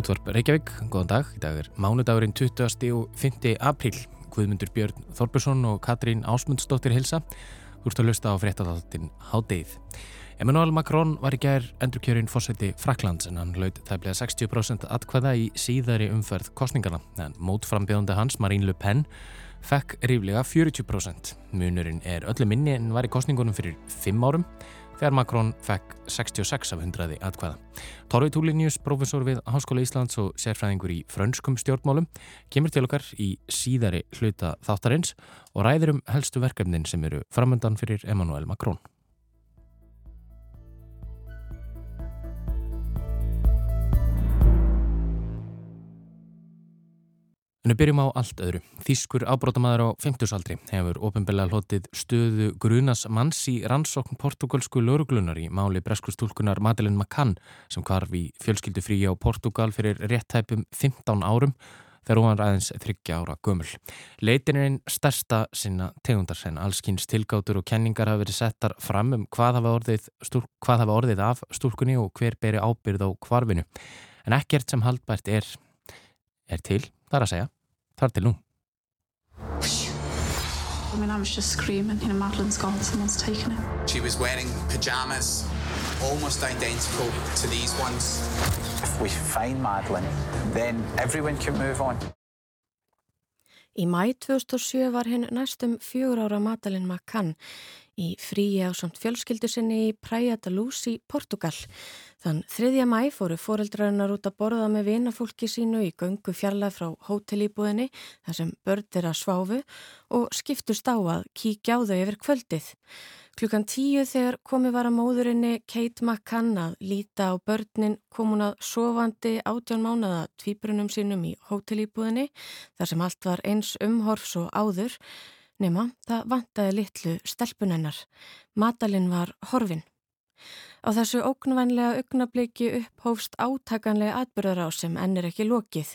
Útvarp Reykjavík, góðan dag. Í dag er mánudagurinn 20. og 5. apríl. Guðmundur Björn Þorbursson og Katrín Ásmundsdóttir hilsa. Þú ert að lusta á fréttatáttinn Hádeið. Emmanuel Macron var í gær endurkjörinn fórsætti Fraklands en hann laud tæplega 60% atkvæða í síðari umferð kostningana. En mótframbjöðandi hans, Marine Le Pen, fekk ríflega 40%. Munurinn er öllu minni en var í kostningunum fyrir 5 árum þegar Makrón fekk 66 af 100 atkvæða. Torfi Túlinius, professor við Háskóla Íslands og sérfræðingur í frönskum stjórnmálum, kemur til okkar í síðari hluta þáttarins og ræður um helstu verkefnin sem eru framöndan fyrir Emmanuel Makrón. En við byrjum á allt öðru. Þýskur ábrótamaður á 50-saldri hefur ofinbeglega hlotið stöðu grunas manns í rannsókn portugalsku lauruglunar í máli breskustúlkunar Madeleine McCann sem kvarf í fjölskyldu frí á Portugal fyrir réttæpum 15 árum þegar hún var aðeins þryggja ára gömul. Leitin er einn stærsta sinna tegundar en allskynns tilgátur og kenningar hafa verið settar fram um hvað hafa orðið, stúl, hvað hafa orðið af stúlkunni og hver beri ábyrð á kvarfinu. En ekkert sem haldbært er, er til Það er að segja, þar til nú. I mean, I was just screaming, you know, Madeline's gone, someone's taken it. She was wearing pyjamas, almost identical to these ones. If we find Madeline, then everyone can move on. Í mæ 2007 var hinn næstum fjögur ára Madeleine McCann í fríi á samt fjölskyldu sinni í Praia da Luz í Portugal. Þann 3. mæ fóru fóreldrarinnar út að borða með vinafólki sínu í göngu fjarlæð frá hótelýbúðinni þar sem börn er að sváfu og skiptust á að kíkja á þau yfir kvöldið. Klukkan tíu þegar komi var að móðurinni Kate McCann að líta á börnin kom hún að sofandi átján mánada tvíbrunum sínum í hótelýbúðinni þar sem allt var eins umhorfs og áður nema það vantaði litlu stelpunennar. Matalinn var horfin. Á þessu ógnvænlega augnabliki upphófst átakanlega atbyrðar á sem ennir ekki lokið.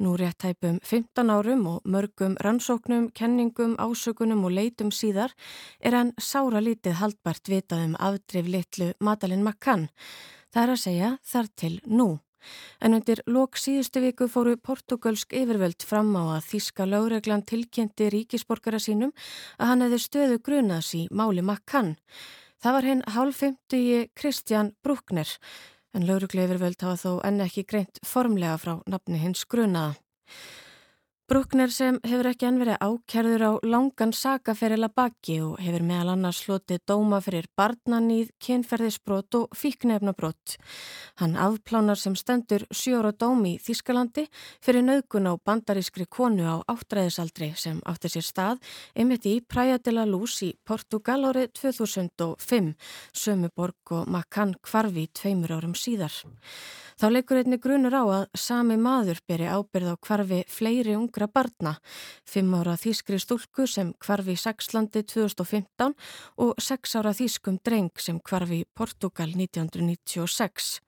Nú rétt hæpum 15 árum og mörgum rannsóknum, kenningum, ásökunum og leitum síðar er hann sára lítið haldbært vitað um afdrif litlu Madalinn Makkan. Það er að segja þar til nú. En undir lok síðustu viku fóru portugalsk yfirvöld fram á að Þíska lögreglan tilkynnti ríkisborgara sínum að hann hefði stöðu grunas í máli Makkan. Það var hinn hálfimtugi Kristján Brúkner en laurugleifirvöld hafa þó enn ekki greint formlega frá nafni hins grunaða. Brúkner sem hefur ekki enn verið ákerður á langan sakaferila baki og hefur meðal annars slotið dóma fyrir barnanýð, kynferðisbrot og fíknefnabrót. Hann afplánar sem stendur sjóra dómi í Þískalandi fyrir nöðgun á bandarískri konu á áttræðisaldri sem átti sér stað einmitt í Praia de la Luz í Portugal árið 2005, Sömuborg og Makan Kvarvi tveimur árum síðar. Þá leikur einni grunur á að sami maður beri ábyrð á kvarfi fleiri ungra barna, fimm ára þýskri stúlku sem kvarfi í Sexlandi 2015 og sex ára þýskum dreng sem kvarfi í Portugal 1996.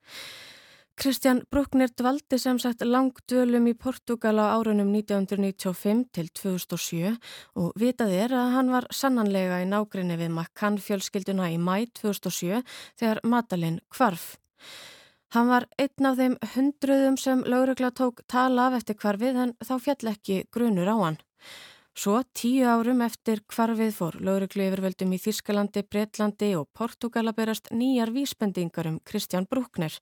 Kristján Bruckner dvaldi sem sagt langdölum í Portugal á árunum 1995 til 2007 og vitað er að hann var sannanlega í nágrinni við Makkan fjölskylduna í mæ 2007 þegar Madalinn kvarf. Hann var einn af þeim hundruðum sem laurugla tók tala af eftir kvarfið en þá fjall ekki grunur á hann. Svo tíu árum eftir kvarfið fór lauruglu yfirvöldum í Þískalandi, Breitlandi og Portugala berast nýjar vísbendingar um Kristján Brúkner.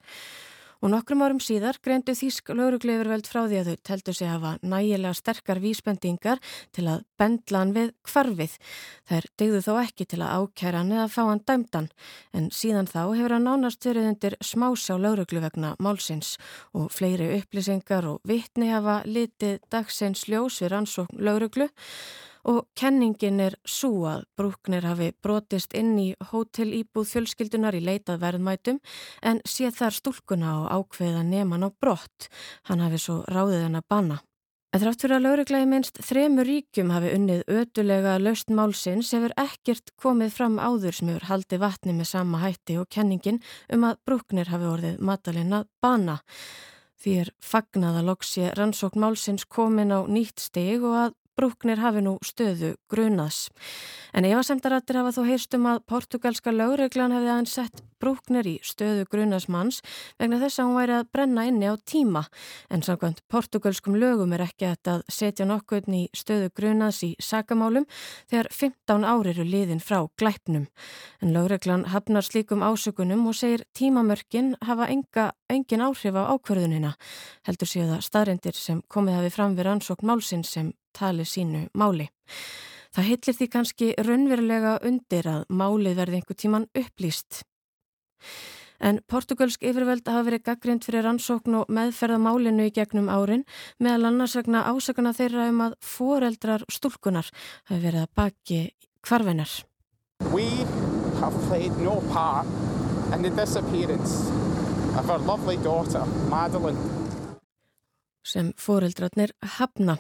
Og nokkrum árum síðar greindu Þísk laurugleifurveld frá því að þau teltu sig hafa nægilega sterkar vísbendingar til að bendla hann við kvarfið. Þær degðu þó ekki til að ákæra hann eða fá hann dæmdan. En síðan þá hefur hann nánast verið undir smásjá lauruglu vegna málsins. Og fleiri upplýsingar og vittni hafa litið dagsins ljós við rannsókn lauruglu og kenningin er svo að Brúknir hafi brotist inn í hótelýbúð fjölskyldunar í leitað verðmætum en sé þar stúlkuna og ákveða neman á brott. Hann hafi svo ráðið henn að banna. En þrátt fyrir að lauruglægi minnst þremur ríkjum hafi unnið ödulega laust málsins hefur ekkert komið fram áður sem hefur haldið vatni með sama hætti og kenningin um að Brúknir hafi orðið matalinn að bana. Því er fagnað að loksi rannsókn málsins komin á nýtt steg og að brúknir hafi nú stöðu grunaðs. En efasemdarættir hafa þó heyrst um að portugalska lögreglan hefði aðeins sett brúknir í stöðu grunaðsmanns vegna þess að hún væri að brenna inni á tíma. En samkvæmt portugalskum lögum er ekki að setja nokkurn í stöðu grunaðs í sakamálum þegar 15 ári eru liðin frá glæpnum. En lögreglan hafnar slíkum ásökunum og segir tímamörkin hafa enga, engin áhrif á ákverðunina. Heldur séu það staðrindir sem komið hafi fram við rannsókn málsinn sem tali sínu máli. Það hillir því kannski raunverulega undir að málið verði einhver tíman upplýst. En portugalsk yfirveld hafa verið gaggrind fyrir rannsókn og meðferða málinu í gegnum árin meðal annars vegna ásakana þeirra um að foreldrar stúlkunar hafi verið að baki kvarvenar. We have played no part in the disappearance of our lovely daughter, Madeline. Sem foreldrarnir hafna.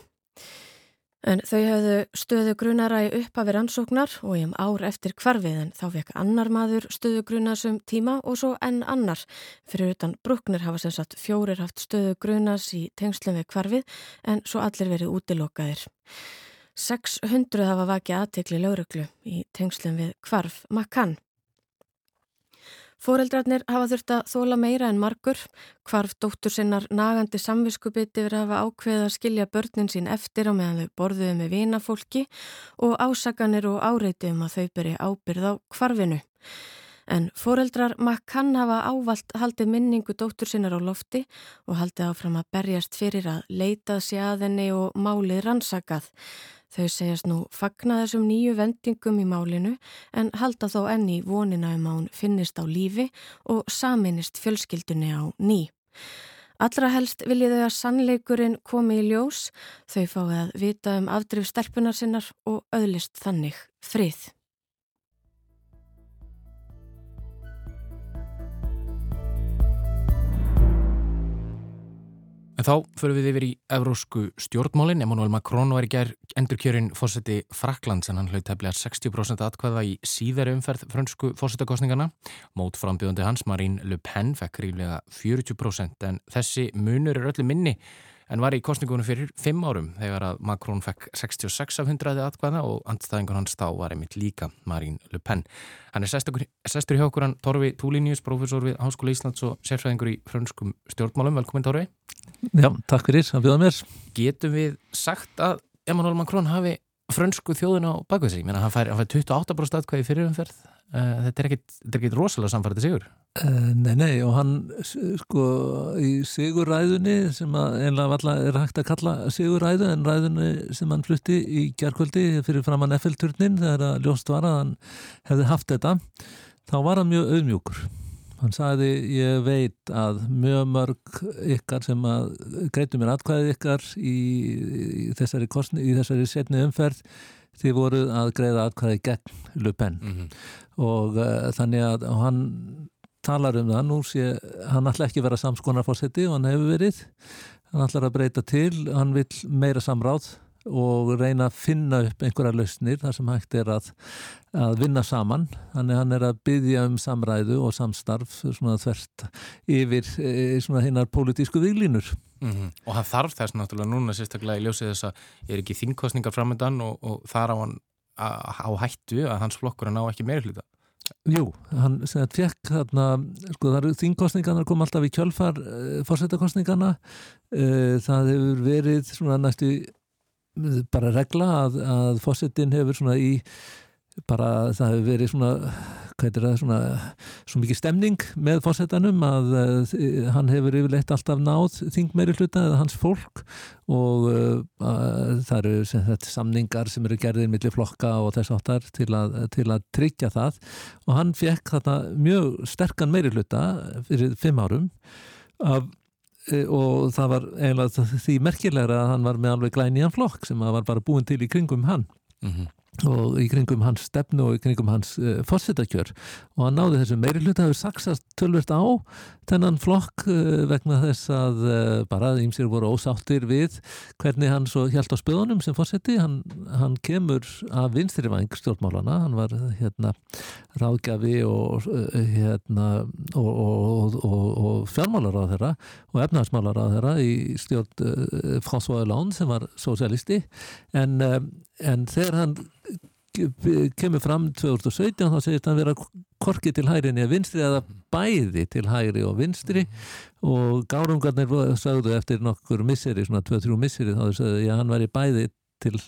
En þau hefðu stöðu grunara í upphafi rannsóknar og í um ár eftir kvarfið en þá fekk annar maður stöðu grunas um tíma og svo enn annar. Fyrir utan bruknir hafa sem sagt fjórir haft stöðu grunas í tengslum við kvarfið en svo allir verið útilokaðir. 600 hafa vakið aðtekli lauruglu í tengslum við kvarf Makan. Fóreldrarnir hafa þurft að þóla meira en margur, hvarf dóttur sinnar nagandi samviskubiti verið að hafa ákveða að skilja börnin sín eftir á meðan þau borðuðu með vinafólki og ásakanir og áreiti um að þau beri ábyrð á hvarfinu. En fóreldrar makkann hafa ávalt haldið minningu dóttur sinnar á lofti og haldið áfram að berjast fyrir að leitað sér að henni og málið rannsakað. Þau segjast nú fagna þessum nýju vendingum í málinu en halda þó enni vonina um að hún finnist á lífi og saminist fjölskyldunni á ný. Allra helst viljið þau að sannleikurinn komi í ljós, þau fáið að vita um afdrif stelpunar sinnar og öðlist þannig frið. En þá förum við yfir í evrósku stjórnmálinn. Emmanuel Macron var í gerð endurkjörin fórseti Fraklands en hann hlaut tefnilega 60% atkvæða í síðari umferð frönsku fórsetakostningana. Mót frambjöðandi hans, Marine Le Pen, fekk ríflega 40% en þessi munur er öllu minni en var í kostningunum fyrir 5 árum þegar að Macron fekk 66 af 100 atkvæða og andstæðingur hans þá var einmitt líka Marine Le Pen. Hann er sestur hjá okkur hann Torfi Túlínius, profesor við Háskóla Íslands og sérfræðingur í frönskum stjórnmálum. Velkomin Torfi. Já, takk fyrir að bjóða mér. Getum við sagt að Emmanuel Macron hafi frönsku þjóðun á bakvið sig? Hann fær, fær 28% atkvæði fyrir umferð. Uh, þetta er ekkit rosalega samfærið sigur. Uh, nei, nei, og hann sko í sigurræðunni sem að einlega valla er hægt að kalla sigurræðu en ræðunni sem hann flutti í gerðkvöldi fyrir framann F-turnin þegar að ljóst var að hann hefði haft þetta þá var hann mjög auðmjúkur hann sagði ég veit að mjög mörg ykkar sem að greitu mér atkvæðið ykkar í, í þessari, kostni, í þessari setni umferð þið voruð að greiða atkvæðið gegn Lupen mm -hmm. og uh, þannig að hann talar um það, nú sé hann ætla ekki vera samskonarfósetti og hann hefur verið. Hann ætlar að breyta til. Hann vil meira samráð og reyna að finna upp einhverja lausnir þar sem hægt er að, að vinna saman. Þannig hann er að byggja um samræðu og samstarf svona þvert yfir e, svona hinnar pólitísku viglínur mm -hmm. og hann þarf þess náttúrulega núna sérstaklega í ljósið þess að er ekki þingkostningar framöndan og, og þar á hann á hættu að hans flokkur hann á ekki meira hluta Jú, hann sem þetta fekk þarna, sko það eru þingkostningarna kom alltaf í kjölfar uh, fórsetakostningarna uh, það hefur verið svona næstu bara regla að, að fósittin hefur svona í bara það hefur verið svona hvað er það svona svo mikið stemning með fósittanum að uh, hann hefur yfirleitt alltaf náð þingmeiri hluta eða hans fólk og uh, það eru sem þetta, samningar sem eru gerðið millir flokka og þess áttar til að, til að tryggja það. Og hann fekk þetta mjög sterkan meiri hluta fyrir fimm árum af Eh, og það var eiginlega því merkilegra að hann var með alveg glæniðan flokk sem var bara búin til í kringum hann mm -hmm. Og í kringum hans stefnu og í kringum hans uh, fórsetakjör og hann náði þessu meiri hluta hefur saksast tölvert á þennan flokk uh, vegna þess að uh, bara ímsir voru ósáttir við hvernig hann svo hjælt á spöðunum sem fórseti, hann, hann kemur af vinstri vang stjórnmálana hann var hérna ráðgjafi og hérna og, og, og, og fjármálar á þeirra og efnarsmálar á þeirra í stjórn François Hollande sem var sosialisti en, en þegar hann kemur fram 2017 þá segist hann vera korki til hæri niður vinstri eða bæði til hæri og vinstri. Og gárungarnir sagðu eftir nokkur misseri, svona 2-3 misseri þá sagðu að hann væri bæði til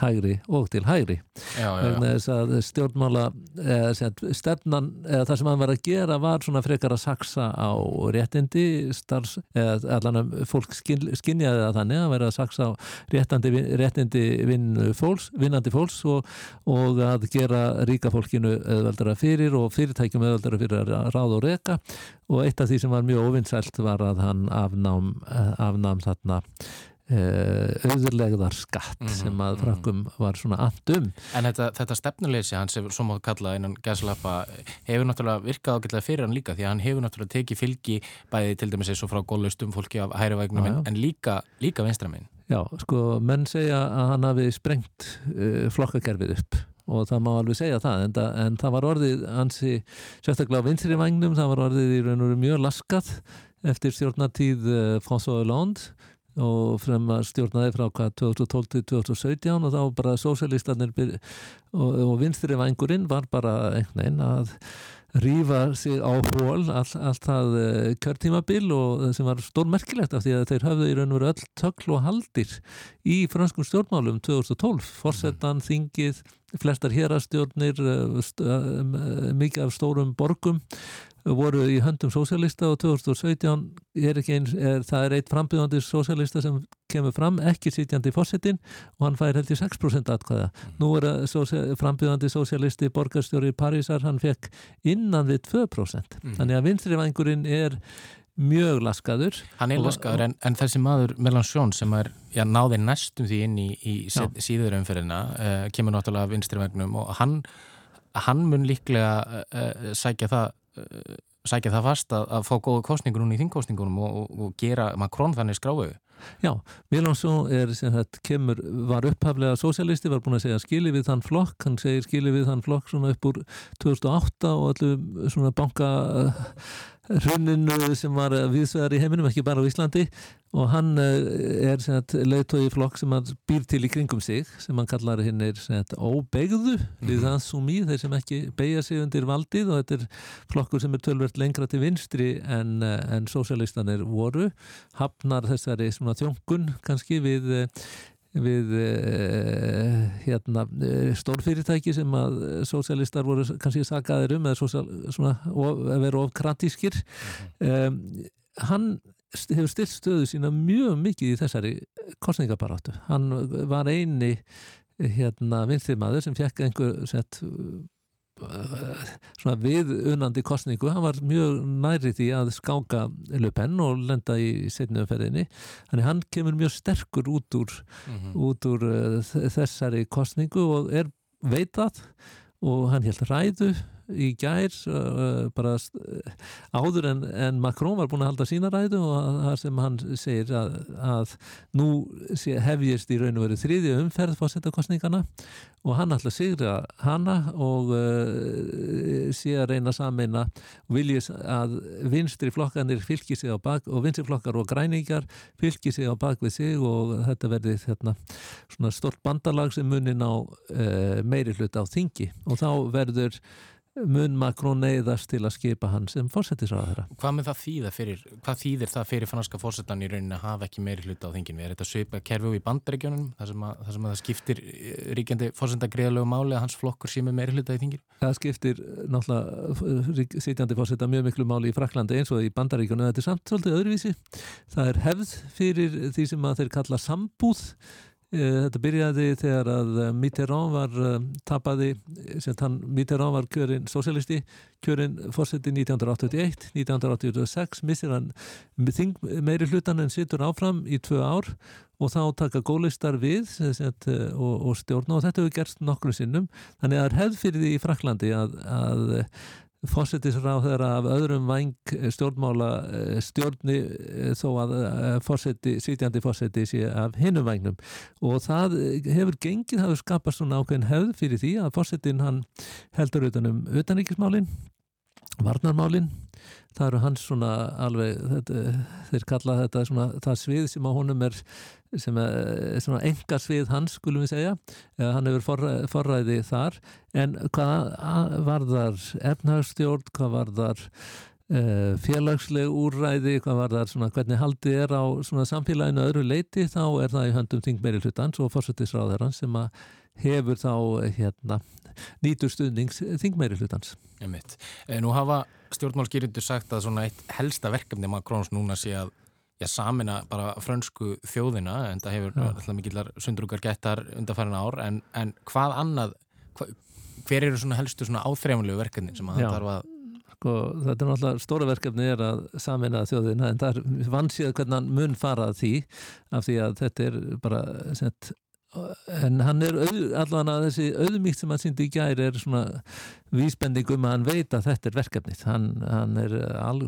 hægri og til hægri. Vegna þess að stjórnmála eða stefnan eða það sem hann var að gera var svona frekar að saksa á réttindi starfs, eða allan að fólk skin, skinjaði það þannig að vera að saksa á réttandi, réttindi fólks, vinnandi fólks og, og að gera ríka fólkinu öðvöldara fyrir og fyrirtækjum öðvöldara fyrir að ráða og reka. Og eitt af því sem var mjög ofinsælt var að hann afnám, afnám þarna auðurlegðar skatt mm -hmm, sem að frakkum mm -hmm. var svona andum. En þetta, þetta stefnuleysi hans, sem má kalla einan gæslappa, hefur náttúrulega virkað ágætlega fyrir hann líka því að hann hefur náttúrulega tekið fylgi bæði til dæmis eins og frá góðlaustum fólki af hærivægnum en, en líka, líka venstraminn. Já, sko, menn segja að hann hafi sprengt uh, flokkakerfið upp og það má alveg segja það en, það, en það var orðið hansi sérstaklega á vinstri vagnum, það var orðið í raun og mjög laskat eftir stjórnartíð uh, François Hollande og frem að stjórnaði frá hvað 2012-2017 og þá bara sósjálistanir og, og vinstri vangurinn var bara einhvern veginn að rýfa sig á hól all, allt það uh, kjörtímabil og sem var stórmerkilegt af því að þeir hafðu í raun og veru öll tökl og haldir í franskum stjórnmálum 2012 Forsetan. Þingið, flestar hérastjórnir uh, uh, mikið af stórum borgum voru í höndum sósjálista og 2017 er ekki eins, er, það er eitt frambjöðandi sósjálista sem kemur fram, ekki sitjandi í fórsetin og hann fær held í 6% atkvæða. Mm. Nú er að frambjöðandi sósjalisti borgarstjóri í Parísar, hann fekk innan við 2%. Mm. Þannig að vinstrivængurinn er mjög laskaður. Hann er laskaður en, en þessi maður Mélenchon sem er, já, náði næstum því inn í, í síðurumferðina, uh, kemur náttúrulega vinstrivægnum og hann, hann mun líklega uh, sækja það uh, sækja það fast að, að fá góðu kostningur núna í þingkostningunum og, og, og gera Makrón þannig skráðu. Já, Viljánsson er sem þetta kemur, var upphaflega sosialisti, var búin að segja skili við þann flokk, hann segir skili við þann flokk svona upp úr 2008 og allir svona banka hruninu sem var viðsvegar í heiminum, ekki bara á Íslandi. Og hann eh, er leiðtói flokk sem hann býr til í kringum sig sem hann kallar hinn er óbegðu, mhm. sumi þeir sem ekki beigja sig undir valdið. Og þetta er flokkur sem er tölvert lengra til vinstri en, eh, en sósialistanir voru. Hafnar þessari svona þjónkun kannski við við uh, hérna, stórfyrirtæki sem að sósialistar voru kannski sagaðir um eða sosial, svona, of, veru ofkratískir um, mhm. hann hefur stilt stöðu sína mjög mikið í þessari kostningabarátu hann var eini hérna, vinstrimaður sem fekk einhver sett svona viðunandi kostningu, hann var mjög næri því að skáka Löpen og lenda í setniðumferðinni þannig hann kemur mjög sterkur út úr, mm -hmm. út úr uh, þessari kostningu og er veitað og hann held ræðu í gær uh, bara uh, áður en, en Macron var búin að halda sína ræðu og það sem hann segir að, að nú hefjist í raun og veru þriði umferð fórsetakostningana og hann ætla að sigra hana og uh, sé að reyna sameina og viljið að vinstri flokkanir fylgji sig á bak og vinstri flokkar og græningar fylgji sig á bak við sig og þetta verði hérna, svona stort bandalag sem munin á uh, meiri hlut á þingi. Og þá verður mun Makrón neyðast til að skipa hann sem fórsetisraðara. Hvað með það þýða fyrir, hvað þýðir það fyrir franska fórsetan í rauninni að hafa ekki meiri hluta á þinginu? Er þetta svipa kerfið í bandregjónunum þar sem að, þar sem að það skiptir eh, ríkjandi fórsetagriðalögu máli að hans flokkur sé með meiri hluta í þinginu? Það skiptir náttúrulega sitjandi fórseta mjög miklu máli í Fraklandi eins og í bandaríkjónu þetta er samt svolítið öðruvísi. Það er hefð fyrir því sem að þeir kalla sambúð Þetta byrjaði þegar að Mitterrand var tapaði, sem hann Mitterrand var kjörinn sosialisti, kjörinn fórseti 1981, 1986 missir hann meiri hlutan en sittur áfram í tvö ár og þá taka gólistar við set, og, og stjórna. Og þetta hefur gerst nokkru sinnum. Þannig að það er hefð fyrir því í Fraklandi að, að fórsetisráð þeirra af öðrum vang stjórnmála eh, stjórni eh, þó að eh, fórseti, sítjandi fórseti sé af hinnum vagnum og það hefur gengið, það hefur skapast svona ákveðin hefð fyrir því að fórsetin hann heldur utanum utanríkismálin varnarmálin. Það eru hans svona alveg þetta, þeir kalla þetta svona það svið sem á honum er sem er svona enga svið hans skulum við segja, hann hefur forræði, forræði þar, en hvað var þar efnahagstjórn hvað var þar uh, félagsleg úrræði, hvað var þar svona hvernig haldið er á svona samfélaginu öðru leiti, þá er það í höndum þingmeiri hlutans og fórsættisráðarann sem að hefur þá hérna nýtur stuðnings þingmeiri hlutans eh, Nú hafa stjórnmálskýrindur sagt að svona eitt helsta verkefni Makrons núna sé að já, samina bara frönsku þjóðina en það hefur alltaf mikillar sundrúkar gettar undarfærin ár en, en hvað annað hva, hver eru svona helstu svona áþreifanlegu verkefni sem að það þarf að Sko, þetta er náttúrulega stóra verkefni er að samina þjóðina en það er vansið hvernig hann mun farað því af því að þetta er bara sett en hann er allan að þessi auðmíkt sem hann síndi í gæri er svona vísbending um að hann veit að þetta er verkefnið. Hann, hann er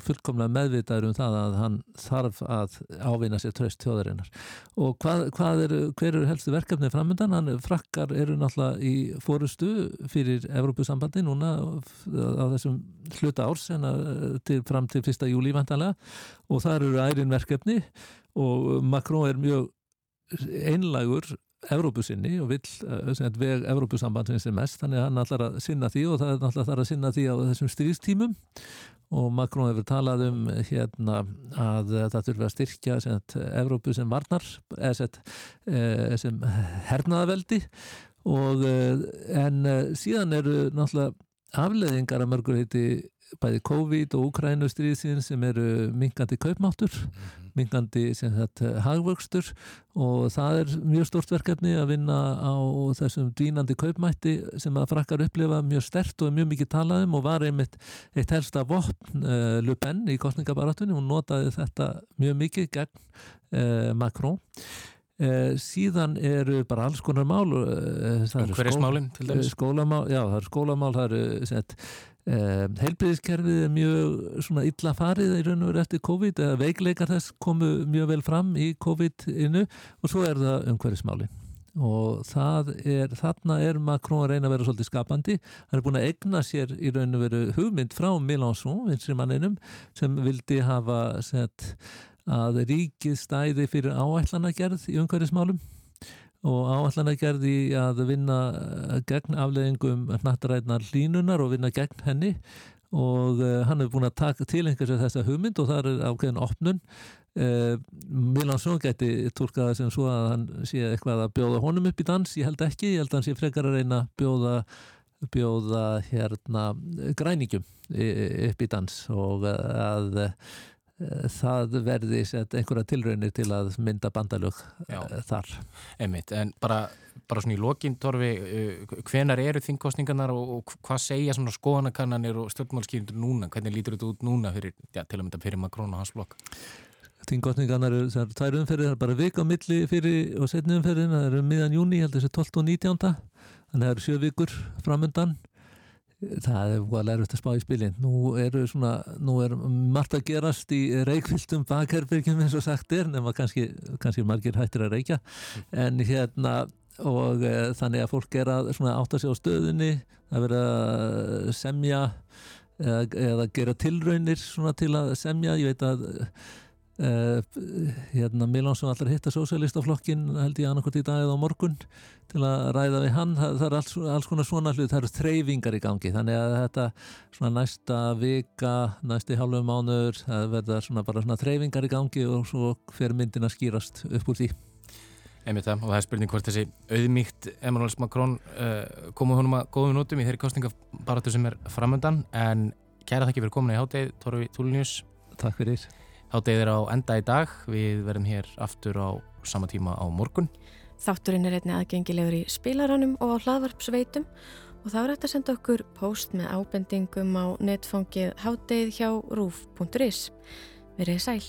fullkomlega meðvitaður um það að hann þarf að ávinna sér tröst þjóðarinnar. Og hvað, hvað er, hver eru helstu verkefnið framöndan, hann frakkar eru náttúrulega í fórustu fyrir Evrópusambandi núna á þessum hluta árs til, fram til fyrsta júli vantanlega og það eru ærin verkefni og Macron er mjög einlagur Evrópusinni og vill uh, veg Evrópusambandsins er mest þannig að hann ætlar að sinna því og það er náttúrulega þarf að sinna því á þessum stríðstímum. Og Makrón hefur talað um hérna að það þurfi að styrkja Evrópu sem varnar eða eh, sem hernaðaveldi og eh, en síðan eru náttúrulega afleðingar að mörgur heiti bæði COVID og Ukrænu stríðsinn sem eru mingandi kaupmáttur mhm. mingandi hagvöxtur og það er mjög stort verkefni að vinna á þessum dvínandi kaupmætti sem að frakkar upplifa mjög stert og mjög mikið talaðum og var einmitt eitt helsta vopn uh, Le Pen í kostningabaratunni, hún notaði þetta mjög mikið gegn uh, Macron. Uh, síðan eru bara alls konar mál Hverjasmálinn til dæmis? Skólamál, já það eru skólamál, það eru sett Eh, heilbriðiskerfið er mjög svona illa farið í raun og veru eftir COVID eða veikleikar þess komu mjög vel fram í COVID-inu og svo er það umhverfismáli og er, þarna er Macron að reyna að vera svolítið skapandi. Hann er búin að egna sér í raun og veru hugmynd frá Mélenchon, vinstrimanninum sem vildi hafa sett að ríkið stæði fyrir áætlanagerð í umhverfismálum og áallan að gerði að vinna eh, gegn afleðingum nattaræðnar línunar og vinna gegn henni. Og uh, hann hefur búin að taka til einhversu þessa hugmynd og það er ákveðin opnun. Uh, Milansson geti tólkaða sem svo að hann sé eitthvað að bjóða honum upp í dans, ég held ekki. Ég held að hann sé frekar að reyna að bjóða bjóða hérna græningum upp í dans. Og að Eh, það verði einhverja tilraunir til að mynda bandalög. Eh, þar. Einmitt, en bara, bara svona í lokin, Torfi, eh, hvenar eru þingkostningarnar og, og hvað segja svona skoðanakannanir og stjórnmálskýrindur núna? Hvernig lítur þetta út núna fyrir, já, til að mynda fyrir Makrón og hans blokk? Þingkostningarnar eru þær umferðir, það er bara vik á milli fyrir og setni umferðin, það eru miðan júni, ég held að það er 12 og 19. Þannig að það eru sjö vikur framöndan það er hvað lærust að spá í spilin. Nú eru svona, nú er margt að gerast í reikvildum bakherbergjum eins og sagt er, nema kannski, kannski margir hættir að reykja. En hérna og e, þannig að fólk er að átta sig á stöðunni að vera að semja eða, eða gera tilraunir til að semja, ég veit að Uh, hérna Milánsson allar hitta sósélistaflokkin held ég annarkot í dag eða á morgun til að ræða við hann. Það, það er alls, alls konar svona hlut, það eru þreyfingar í gangi þannig að þetta svona næsta vika, næsti hálfu mánuður það verða svona bara svona þreyfingar í gangi og svo fer myndin að skýrast upp úr því. Einmitt það og það er spurning hvort þessi auðmíkt Emmanuel Macron uh, komu honum að góðum nótum í þeirri kostningabaratu sem er framöndan en kæra þakki fyrir komin í hátegi Torfi Túlunius Takk fyrir Háttegið er á enda í dag, við verðum hér aftur á sama tíma á morgun. Þátturinn er einni aðgengilegur í spilaranum og á hlaðvarpsveitum og þá er þetta að senda okkur post með ábendingum á netfangið hátdeið hjá rúf.is. Verið sæl.